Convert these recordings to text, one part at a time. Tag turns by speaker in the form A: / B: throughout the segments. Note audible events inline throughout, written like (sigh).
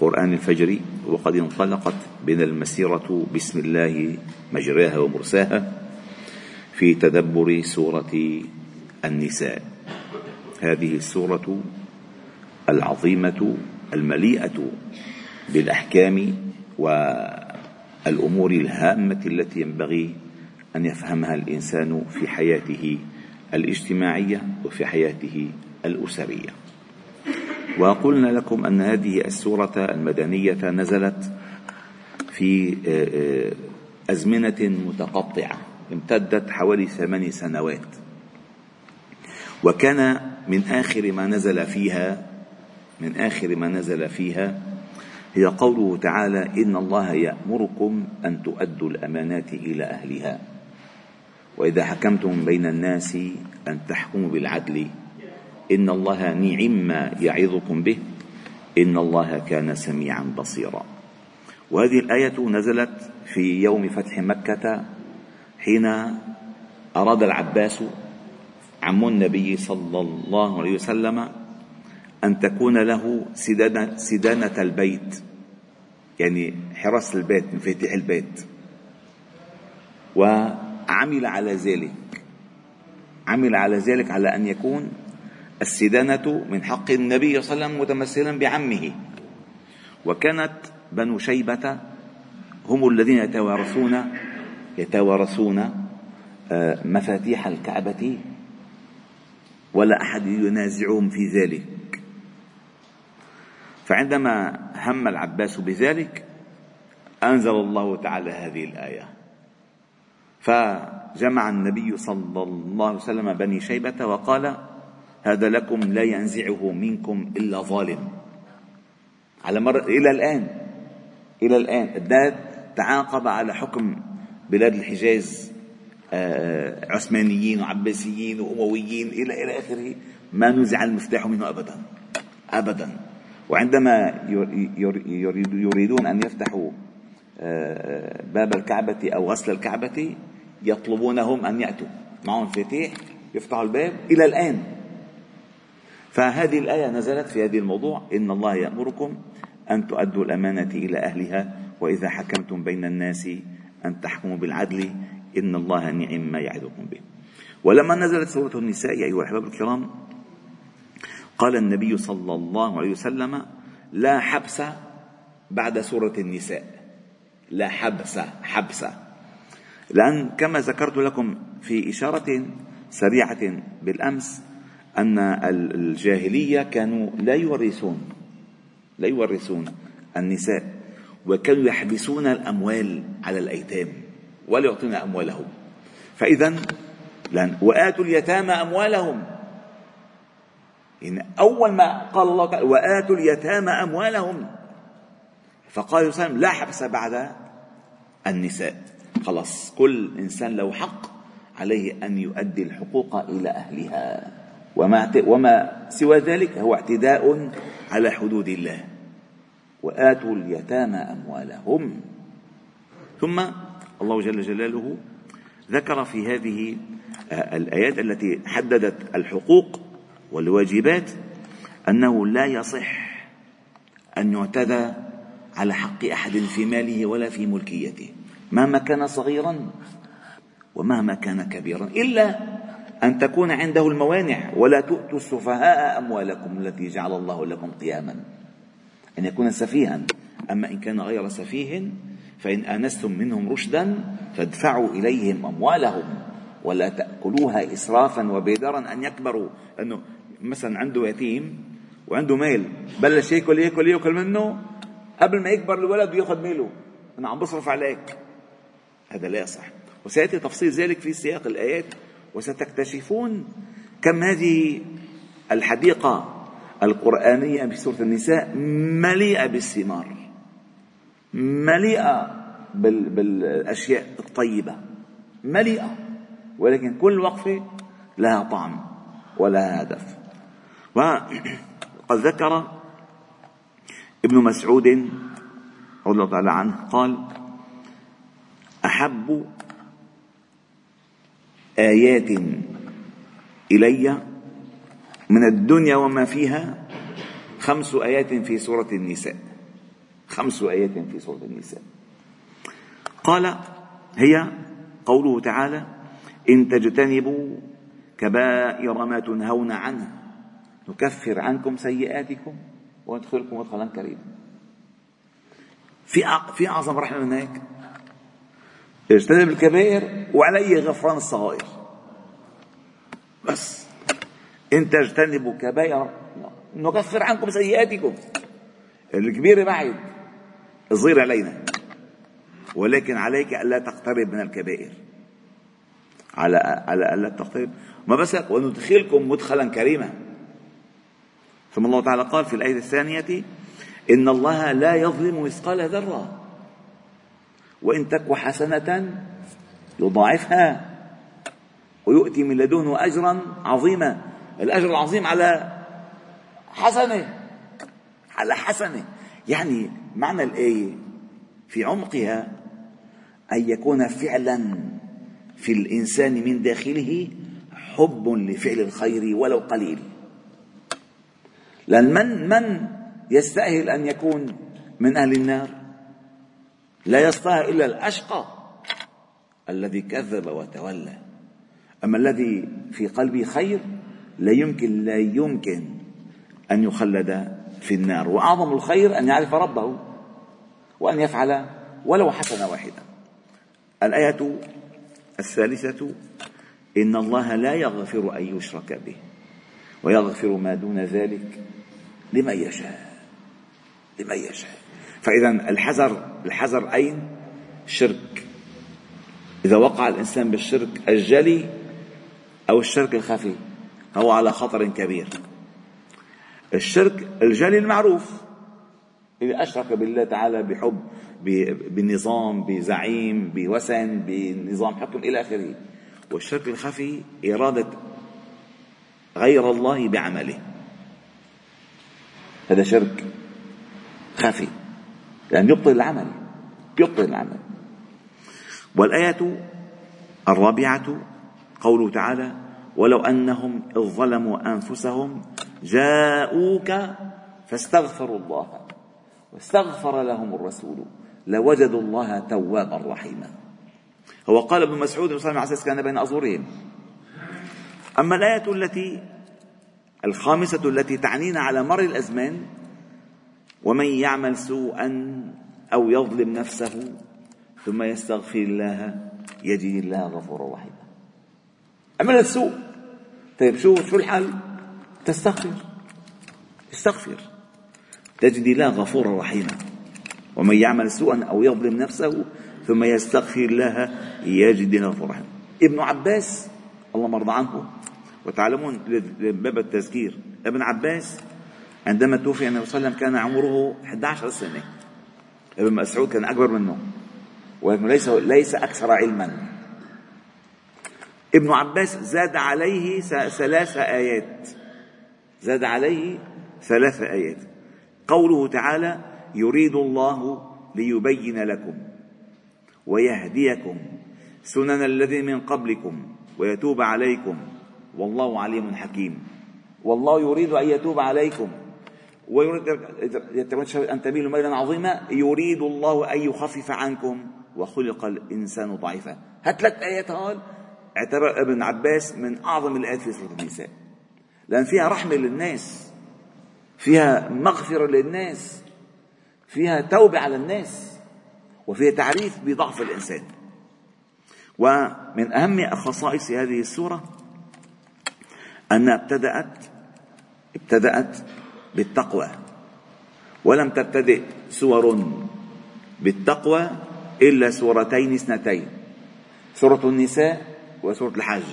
A: قرآن الفجر وقد انطلقت بنا المسيرة بسم الله مجراها ومرساها في تدبر سورة النساء. هذه السورة العظيمة المليئة بالأحكام والأمور الهامة التي ينبغي أن يفهمها الإنسان في حياته الاجتماعية وفي حياته الأسرية. وقلنا لكم أن هذه السورة المدنية نزلت في آه، آه، أزمنة متقطعة امتدت حوالي ثمان سنوات. وكان من آخر ما نزل فيها من آخر ما نزل فيها هي قوله تعالى إن الله يأمركم أن تؤدوا الأمانات إلى أهلها. وإذا حكمتم بين الناس أن تحكموا بالعدل إن الله نعم يعظكم به إن الله كان سميعا بصيرا. وهذه الآية نزلت في يوم فتح مكة حين أراد العباس عم النبي صلى الله عليه وسلم أن تكون له سدانة, سدانة البيت يعني حرس البيت مفاتيح البيت. وعمل على ذلك عمل على ذلك على أن يكون السدانة من حق النبي صلى الله عليه وسلم متمثلا بعمه. وكانت بنو شيبة هم الذين يتوارثون يتوارثون آه، مفاتيح الكعبة ولا أحد ينازعهم في ذلك. فعندما هم العباس بذلك أنزل الله تعالى هذه الآية. فجمع النبي صلى الله عليه وسلم بني شيبة وقال هذا لكم لا ينزعه منكم إلا ظالم. على مر إلى الآن إلى الآن. الداد تعاقب على حكم بلاد الحجاز آه، عثمانيين وعباسيين وأمويين إلى إلى آخره. ما نزع المفتاح منه أبدا أبدا. وعندما يريدون أن يفتحوا آه، باب الكعبة أو غسل الكعبة يطلبونهم أن يأتوا. معهم مفاتيح يفتحوا الباب. إلى الآن فهذه الآية نزلت في هذه الموضوع. إن الله يأمركم أن تؤدوا الأمانة إلى أهلها وإذا حكمتم بين الناس أن تحكموا بالعدل إن الله نعم ما يعدكم به. ولما نزلت سورة النساء أيها الأحباب الكرام قال النبي صلى الله عليه وسلم لا حبس بعد سورة النساء. لا حبس حبس. لأن كما ذكرت لكم في إشارة سريعة بالأمس أن الجاهلية كانوا لا يورثون لا يورثون النساء وكانوا يحبسون الأموال على الأيتام ولا يعطون أموالهم. فإذا وآتوا اليتامى أموالهم. إن أول ما قال الله تعالى وآتوا اليتامى أموالهم. فقال صلى لا حبس بعد النساء. خلاص كل إنسان له حق عليه أن يؤدي الحقوق إلى أهلها. وما, وما سوى ذلك هو اعتداء على حدود الله. وآتوا اليتامى أموالهم. ثم الله جل جلاله ذكر في هذه آه، الآيات التي حددت الحقوق والواجبات أنه لا يصح أن يعتدى على حق أحد في ماله ولا في ملكيته مهما كان صغيرا ومهما كان كبيرا إلا أن تكون عنده الموانع ولا تؤتوا السفهاء أموالكم التي جعل الله لكم قياما. أن يكون سفيها أما إن كان غير سفيه فإن آنستم منهم رشدا فادفعوا إليهم أموالهم ولا تأكلوها إسرافا وبدرا أن يكبروا. لأنه مثلا عنده يتيم وعنده مال بلش يأكل يأكل يأكل منه قبل ما يكبر الولد وياخذ ماله. أنا عم بصرف عليك. هذا لا يصح. وسيأتي تفصيل ذلك في سياق الآيات وستكتشفون كم هذه الحديقة القرآنية في سورة النساء مليئة بالثمار مليئة بالأشياء الطيبة مليئة ولكن كل وقفة لها طعم ولها هدف. وقد ذكر ابن مسعود رضي الله تعالى عنه قال أحب آيات إلي من الدنيا وما فيها خمس آيات في سورة النساء. خمس آيات في سورة النساء. قال هي قوله تعالى إن تجتنبوا كبائر ما تنهون عنه نكفر عنكم سيئاتكم وندخلكم مدخلا كريما. في في أعظم رحمة من هيك؟ اجتنب الكبائر وعلي غفران الصغائر بس. إن تجتنبوا كبائر نكفر عنكم سيئاتكم. الكبيرة بعيد الصغير علينا. ولكن عليك ألا تقترب من الكبائر على على ألا تقترب. ما بس وندخلكم مدخلا كريما. ثم الله تعالى قال في الآية الثانية إن الله لا يظلم مثقال ذرة. وإن تك حسنة يضاعفها ويؤتي من لدنه أجرا عظيما. الأجر العظيم على حسنة على حسنة. يعني معنى الآية في عمقها أن يكون فعلا في الإنسان من داخله حب لفعل الخير ولو قليل. لأن من من يستأهل أن يكون من أهل النار؟ لا يصطهر إلا الأشقى الذي كذب وتولى. أما الذي في قلبه خير لا يمكن لا يمكن أن يخلد في النار. وأعظم الخير أن يعرف ربه وأن يفعل ولو حسنة واحدة الآية الثالثة إن الله لا يغفر أن يشرك به ويغفر ما دون ذلك لمن يشاء لمن يشاء. فإذا الحذر الحذر أين؟ شرك. إذا وقع الإنسان بالشرك الجلي أو الشرك الخفي هو على خطر كبير. الشرك الجلي المعروف. إذا أشرك بالله تعالى بحب بنظام بزعيم بوسن بنظام حكم إلى آخره. والشرك الخفي إرادة غير الله بعمله. هذا شرك خفي. لأن يعني يبطل العمل يبطل العمل. والآية الرابعة قوله تعالى ولو أنهم إذ ظلموا أنفسهم جاءوك فاستغفروا الله واستغفر لهم الرسول لوجدوا الله توابا رحيما. هو قال ابن مسعود صلى الله عليه وسلم كان بين أظهرهم أما الآية التي الخامسة التي تعنينا على مر الأزمان ومن يعمل سوءا أو يظلم نفسه ثم يستغفر الله يجد الله غفورا رحيما. عمل السوء. طيب شو شو الحل؟ تستغفر. استغفر. تجد الله غفورا رحيما. ومن يعمل سوءا أو يظلم نفسه ثم يستغفر الله يجد الله غفورا رحيما. ابن عباس الله مرضى عنه. وتعلمون باب التذكير. ابن عباس عندما توفي النبي صلى الله عليه وسلم كان عمره 11 سنة. ابن مسعود كان أكبر منه ولكن ليس ليس أكثر علما. ابن عباس زاد عليه ثلاث آيات. زاد عليه ثلاث آيات. قوله تعالى يريد الله ليبين لكم ويهديكم سنن الذي من قبلكم ويتوب عليكم. والله عليم حكيم. والله يريد أن يتوب عليكم. ويريد أن تميلوا ميلا عظيما يريد الله أن يخفف عنكم. وخلق الإنسان ضعيفا. هالثلاث آيات هول اعتبر ابن عباس من أعظم الآيات في سورة النساء. لأن فيها رحمة للناس فيها مغفرة للناس فيها توبة على الناس وفيها تعريف بضعف الإنسان. ومن أهم خصائص هذه السورة أنها ابتدأت ابتدأت بالتقوى. ولم تبتدئ سور بالتقوى إلا سورتين اثنتين سورة النساء وسورة الحج.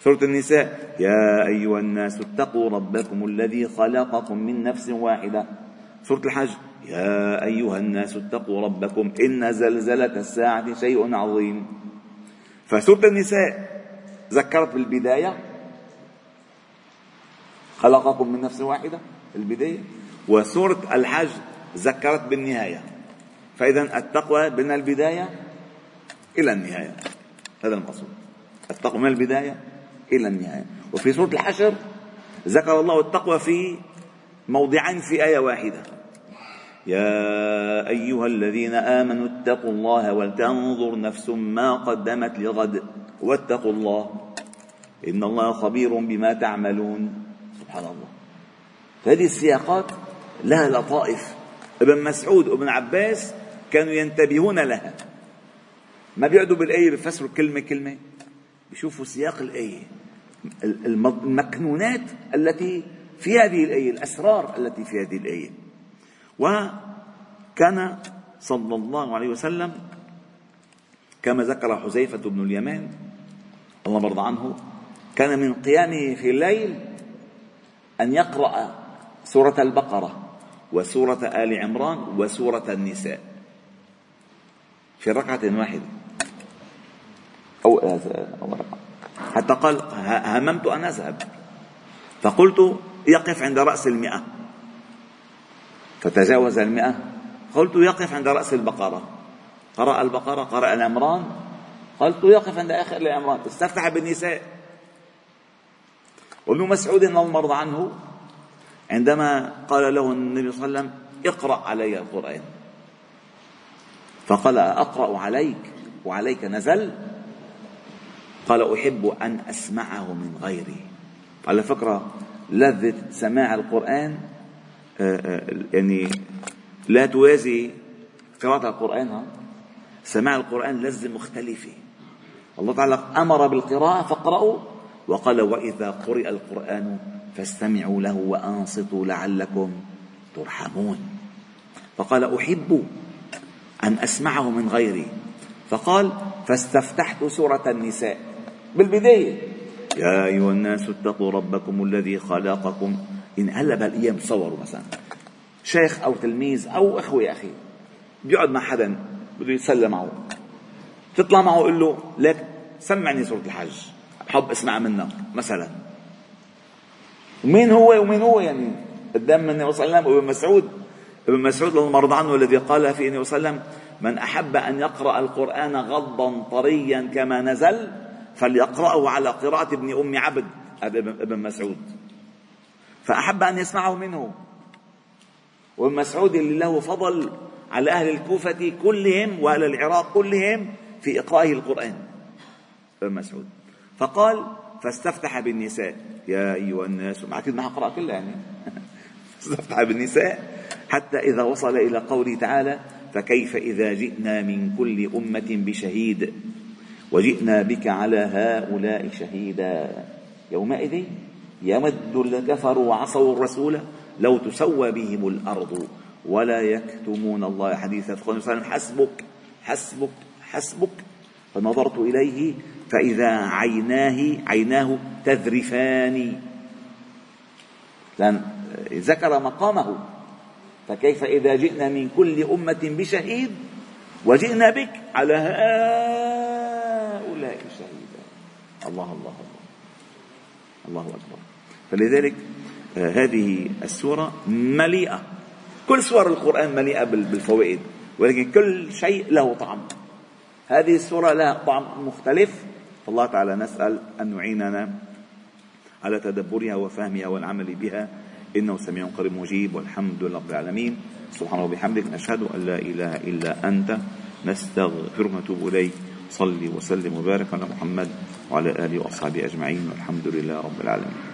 A: سورة النساء يا أيها الناس اتقوا ربكم الذي خلقكم من نفس واحدة. سورة الحج يا أيها الناس اتقوا ربكم إن زلزلة الساعة شيء عظيم. فسورة النساء ذكرت بالبداية خلقكم من نفس واحدة البداية. وسورة الحج ذكرت بالنهاية. فإذا التقوى من البداية إلى النهاية. هذا المقصود. التقوى من البداية إلى النهاية. وفي سورة الحشر ذكر الله التقوى في موضعين في آية واحدة. يا أيها الذين آمنوا اتقوا الله ولتنظر نفس ما قدمت لغد. واتقوا الله. إن الله خبير بما تعملون. سبحان الله. هذه السياقات لها لطائف. ابن مسعود وابن عباس كانوا ينتبهون لها. ما بيقعدوا بالآية بيفسروا كلمة كلمة. بيشوفوا سياق الآية. المكنونات التي في هذه الآية الأسرار التي في هذه الآية. وكان صلى الله عليه وسلم كما ذكر حذيفة بن اليمان الله مرضى عنه كان من قيامه في الليل أن يقرأ سورة البقرة وسورة آل عمران وسورة النساء. في ركعة واحدة. أو أو ركعة. حتى قال هممت أن أذهب. فقلت يقف عند رأس المئة. فتجاوز المئة. قلت يقف عند رأس البقرة. قرأ البقرة قرأ العمران. قلت يقف عند آخر العمران. استفتح بالنساء. وابن مسعود الله المرضى عنه عندما قال له النبي صلى الله عليه وسلم اقرأ علي القرآن. فقال أقرأ عليك وعليك نزل. قال أحب أن أسمعه من غيري. على فكرة لذة سماع القرآن آه، آه، يعني لا توازي قراءة القرآن سماع القرآن لذة مختلفة. الله تعالى أمر بالقراءة فاقرأوا وقال وإذا قرئ القرآن فاستمعوا له وأنصتوا لعلكم ترحمون. فقال أحب أن أسمعه من غيري. فقال فاستفتحت سورة النساء بالبداية. يا أيها الناس اتقوا ربكم الذي خلقكم. إن هلا بهالأيام تصوروا مثلا. شيخ أو تلميذ أو أخوة يا أخي. بيقعد مع حدا بده يتسلى معه. تطلع معه قل له لك سمعني سورة الحج. بحب اسمع منك مثلا. ومين هو ومين هو يعني؟ قدام النبي صلى الله عليه وسلم وابن مسعود. ابن مسعود المرضى عنه الذي قال في النبي صلى الله عليه وسلم من أحب أن يقرأ القرآن غضا طريا كما نزل فليقرأه على قراءة ابن أم عبد. ابن مسعود. فأحب أن يسمعه منه. وابن مسعود اللي له فضل على أهل الكوفة كلهم وأهل العراق كلهم في إقرائه القرآن. ابن مسعود. فقال فاستفتح بالنساء. يا أيها الناس مع كده ما أقرأ كلها يعني. (laughs) استفتح بالنساء حتى إذا وصل إلى قوله تعالى فكيف إذا جئنا من كل أمة بشهيد؟ وجئنا بك على هؤلاء شهيدا. يومئذ يمد الذين كفروا وعصوا الرسول لو تسوى بهم الأرض ولا يكتمون الله حديثا فقال حسبك حسبك حسبك. فنظرت إليه فإذا عيناه عيناه تذرفان. لأن ذكر مقامه. فكيف إذا جئنا من كل أمة بشهيد وجئنا بك على هؤلاء شهيدا. الله الله الله. الله أكبر. فلذلك آه، هذه السورة مليئة. كل سور القرآن مليئة بالفوائد ولكن كل شيء له طعم. هذه السورة لها طعم مختلف. فالله تعالى نسأل أن يعيننا على تدبرها وفهمها والعمل بها. إنه سميع قريب مجيب والحمد لله رب العالمين. سبحانه وبحمدك نشهد أن لا إله إلا أنت نستغفرك ونتوب إليك. صلي وسلم وبارك على محمد وعلى آله وأصحابه أجمعين والحمد لله رب العالمين.